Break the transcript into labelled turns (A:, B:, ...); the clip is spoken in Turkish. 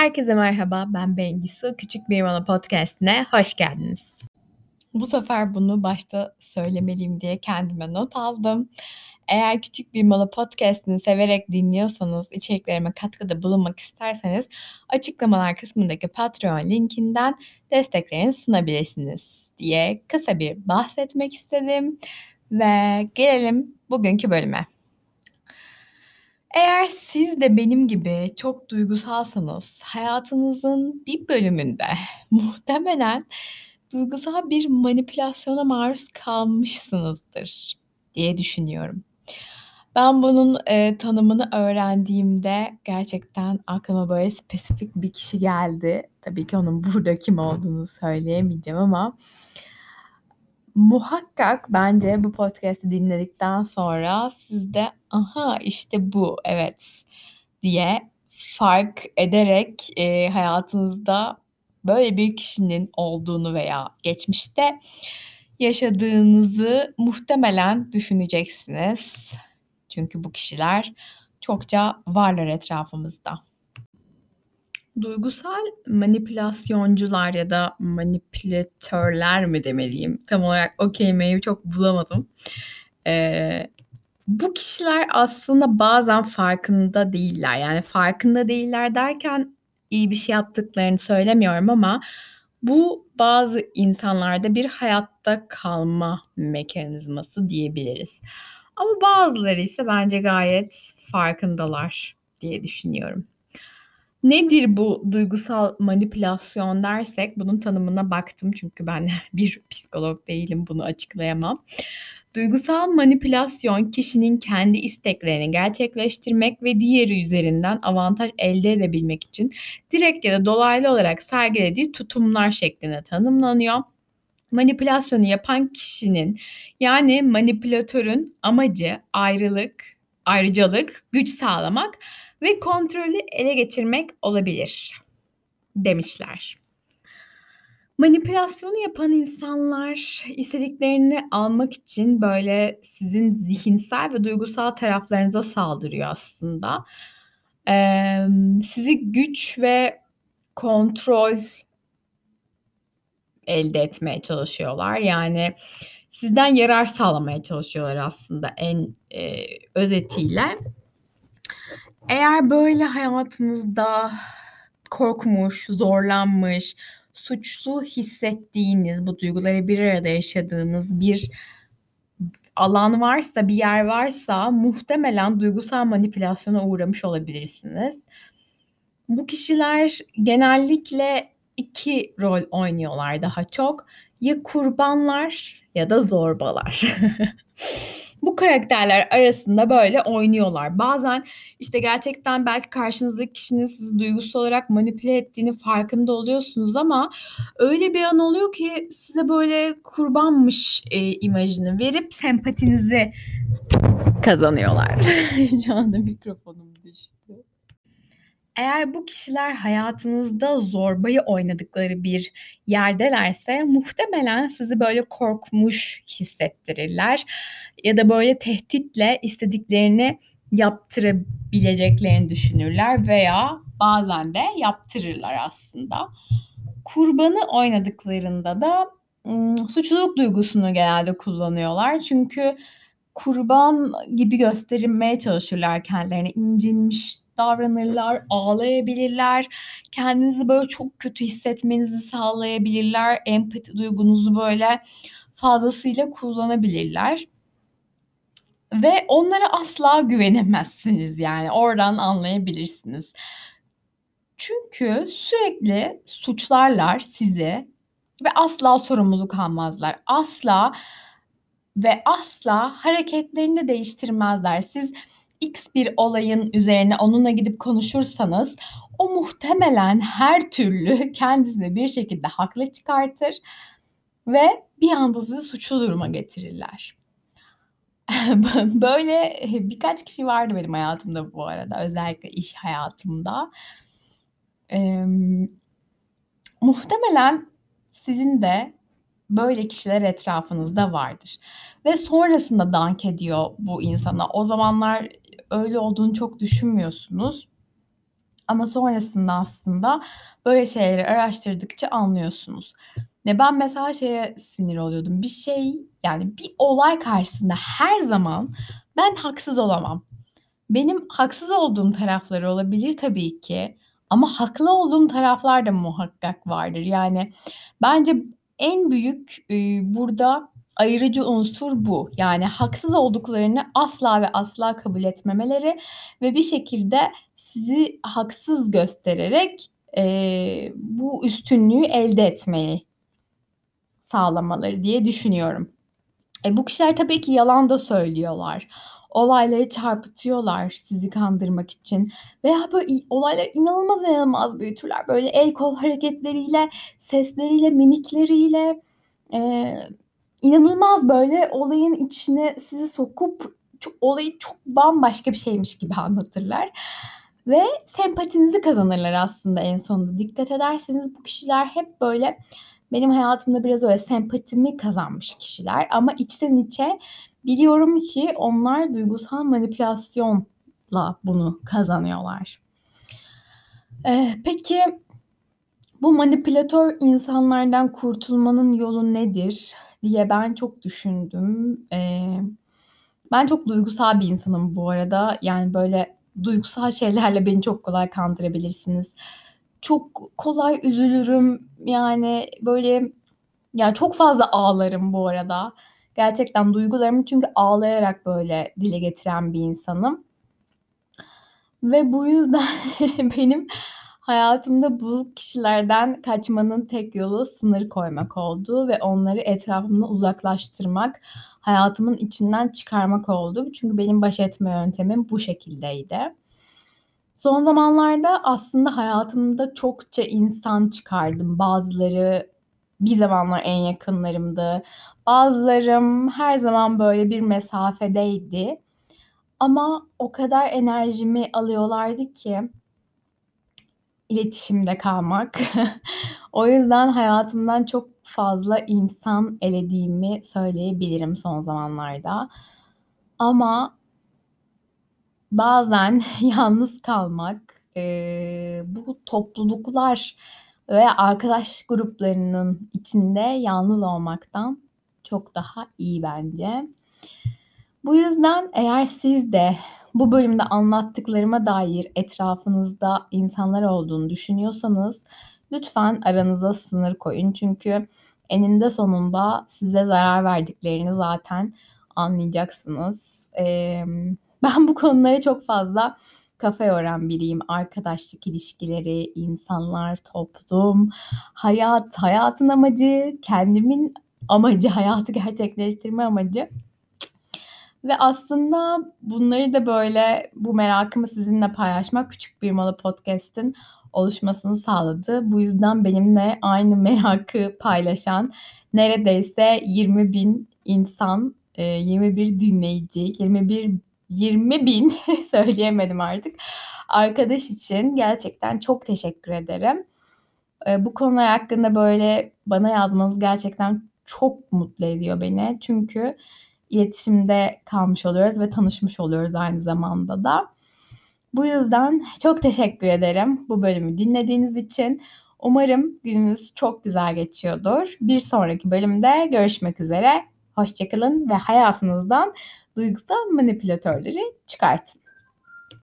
A: Herkese merhaba, ben Bengisu. Küçük Bir Mola Podcast'ine hoş geldiniz. Bu sefer bunu başta söylemeliyim diye kendime not aldım. Eğer Küçük Bir Mola Podcast'ini severek dinliyorsanız, içeriklerime katkıda bulunmak isterseniz açıklamalar kısmındaki Patreon linkinden desteklerinizi sunabilirsiniz diye kısa bir bahsetmek istedim. Ve gelelim bugünkü bölüme. Eğer siz de benim gibi çok duygusalsanız hayatınızın bir bölümünde muhtemelen duygusal bir manipülasyona maruz kalmışsınızdır diye düşünüyorum. Ben bunun, eee, tanımını öğrendiğimde gerçekten aklıma böyle spesifik bir kişi geldi. Tabii ki onun burada kim olduğunu söyleyemeyeceğim ama muhakkak bence bu podcast'i dinledikten sonra siz de "Aha, işte bu, evet." diye fark ederek, eee, hayatınızda böyle bir kişinin olduğunu veya geçmişte yaşadığınızı muhtemelen düşüneceksiniz. Çünkü bu kişiler çokça varlar etrafımızda. Duygusal manipülasyoncular ya da manipülatörler mi demeliyim? Tam olarak o kelimeyi çok bulamadım. Eee, bu kişiler aslında bazen farkında değiller. Yani farkında değiller derken iyi bir şey yaptıklarını söylemiyorum ama bu bazı insanlarda bir hayatta kalma mekanizması diyebiliriz. Ama bazıları ise bence gayet farkındalar diye düşünüyorum. Nedir bu duygusal manipülasyon dersek bunun tanımına baktım çünkü ben bir psikolog değilim bunu açıklayamam. Duygusal manipülasyon kişinin kendi isteklerini gerçekleştirmek ve diğeri üzerinden avantaj elde edebilmek için direkt ya da dolaylı olarak sergilediği tutumlar şeklinde tanımlanıyor. Manipülasyonu yapan kişinin yani manipülatörün amacı ayrılık, ayrıcalık, güç sağlamak ve kontrolü ele geçirmek olabilir demişler. Manipülasyonu yapan insanlar istediklerini almak için böyle sizin zihinsel ve duygusal taraflarınıza saldırıyor aslında. Emm, sizi güç ve kontrol elde etmeye çalışıyorlar. Yani sizden yarar sağlamaya çalışıyorlar aslında en, eee, özetiyle. Eğer böyle hayatınızda korkmuş, zorlanmış, suçlu hissettiğiniz, bu duyguları bir arada yaşadığınız bir alan varsa, bir yer varsa muhtemelen duygusal manipülasyona uğramış olabilirsiniz. Bu kişiler genellikle 2 rol oynuyorlar daha çok. Ya kurbanlar ya da zorbalar. Bu karakterler arasında böyle oynuyorlar. Bazen işte gerçekten belki karşınızdaki kişinin sizi duygusal olarak manipüle ettiğini farkında oluyorsunuz ama öyle bir an oluyor ki size böyle kurbanmış, eee, imajını verip sempatinizi kazanıyorlar. Şu mikrofonum. Eğer bu kişiler hayatınızda zorbayı oynadıkları bir yerdelerse muhtemelen sizi böyle korkmuş hissettirirler ya da böyle tehditle istediklerini yaptırabileceklerini düşünürler veya bazen de yaptırırlar aslında. Kurbanı oynadıklarında da, suçluluk duygusunu genelde kullanıyorlar. Çünkü kurban gibi gösterilmeye çalışırlar kendilerini. İncinmiş davranırlar, ağlayabilirler. Kendinizi böyle çok kötü hissetmenizi sağlayabilirler. Empati duygunuzu böyle fazlasıyla kullanabilirler. Ve onlara asla güvenemezsiniz yani oradan anlayabilirsiniz. Çünkü sürekli suçlarlar sizi ve asla sorumluluk almazlar. Asla ve asla hareketlerini de değiştirmezler. Siz X bir olayın üzerine onunla gidip konuşursanız o muhtemelen her türlü kendisini bir şekilde haklı çıkartır ve bir anda sizi suçlu duruma getirirler. Böyle birkaç kişi vardı benim hayatımda bu arada, özellikle iş hayatımda. Emm, muhtemelen sizin de böyle kişiler etrafınızda vardır ve sonrasında dank ediyor bu insana. O zamanlar öyle olduğunu çok düşünmüyorsunuz Ama sonrasında aslında böyle şeyleri araştırdıkça anlıyorsunuz. Ve ben mesela şeye sinir oluyordum. Bir şey yani bir olay karşısında her zaman ben haksız olamam. Benim haksız olduğum tarafları olabilir tabii ki ama haklı olduğum taraflar da muhakkak vardır. Yani bence en büyük, eee, burada ayırıcı unsur bu. Yani haksız olduklarını asla ve asla kabul etmemeleri ve bir şekilde sizi haksız göstererek, eee, bu üstünlüğü elde etmeyi sağlamaları diye düşünüyorum. E, bu kişiler tabii ki yalan da söylüyorlar. Olayları çarpıtıyorlar sizi kandırmak için veya böyle i olayları inanılmaz inanılmaz büyütürler. Böyle el kol hareketleriyle, sesleriyle, mimikleriyle, eee, inanılmaz böyle olayın içine sizi sokup ço olayı çok bambaşka bir şeymiş gibi anlatırlar ve sempatinizi kazanırlar aslında en sonunda. Dikkat ederseniz bu kişiler hep böyle benim hayatımda biraz öyle sempatimi kazanmış kişiler ama içten içe biliyorum ki onlar duygusal manipülasyonla bunu kazanıyorlar. Eee, peki bu manipülatör insanlardan kurtulmanın yolu nedir diye ben çok düşündüm. Eee, ben çok duygusal bir insanım bu arada. Yani, böyle, duygusal şeylerle beni çok kolay kandırabilirsiniz. Çok kolay üzülürüm. Yani, böyle, ya, çok fazla ağlarım bu arada. Gerçekten duygularımı çünkü ağlayarak, böyle, dile getiren bir insanım. Ve bu yüzden benim hayatımda bu kişilerden kaçmanın tek yolu sınır koymak oldu ve onları etrafımdan uzaklaştırmak, hayatımın içinden çıkarmak oldu. Çünkü benim baş etme yöntemim bu şekildeydi. Son zamanlarda aslında hayatımda çokça insan çıkardım. Bazıları bir zamanlar en yakınlarımdı. Bazılarım her zaman böyle bir mesafedeydi. Ama o kadar enerjimi alıyorlardı ki iletişimde kalmak. O yüzden hayatımdan çok fazla insan elediğimi söyleyebilirim son zamanlarda. Ama bazen yalnız kalmak, eee, bu topluluklar ve arkadaş gruplarının içinde yalnız olmaktan çok daha iyi bence. Bu yüzden eğer siz de bu bölümde anlattıklarıma dair etrafınızda insanlar olduğunu düşünüyorsanız lütfen aranıza sınır koyun. Çünkü eninde sonunda size zarar verdiklerini zaten anlayacaksınız. Emm, ben bu konulara çok fazla kafa yoran biriyim. Arkadaşlık ilişkileri, insanlar, toplum, hayat, hayatın amacı, kendimin amacı, hayatı gerçekleştirme amacı. Ve aslında bunları da, böyle, bu merakımı sizinle paylaşmak Küçük Bir Mola Podcast'in oluşmasını sağladı. Bu yüzden benimle aynı merakı paylaşan neredeyse 20.000 insan, eee, 21 dinleyici, 21 20.000 söyleyemedim artık, arkadaş için gerçekten çok teşekkür ederim. Eee, bu konular hakkında, böyle, bana yazmanız gerçekten çok mutlu ediyor beni. Çünkü iletişimde kalmış oluyoruz ve tanışmış oluyoruz aynı zamanda da. Bu yüzden çok teşekkür ederim bu bölümü dinlediğiniz için. Umarım gününüz çok güzel geçiyordur. Bir sonraki bölümde görüşmek üzere. Hoşça kalın ve hayatınızdan duygusal manipülatörleri çıkartın.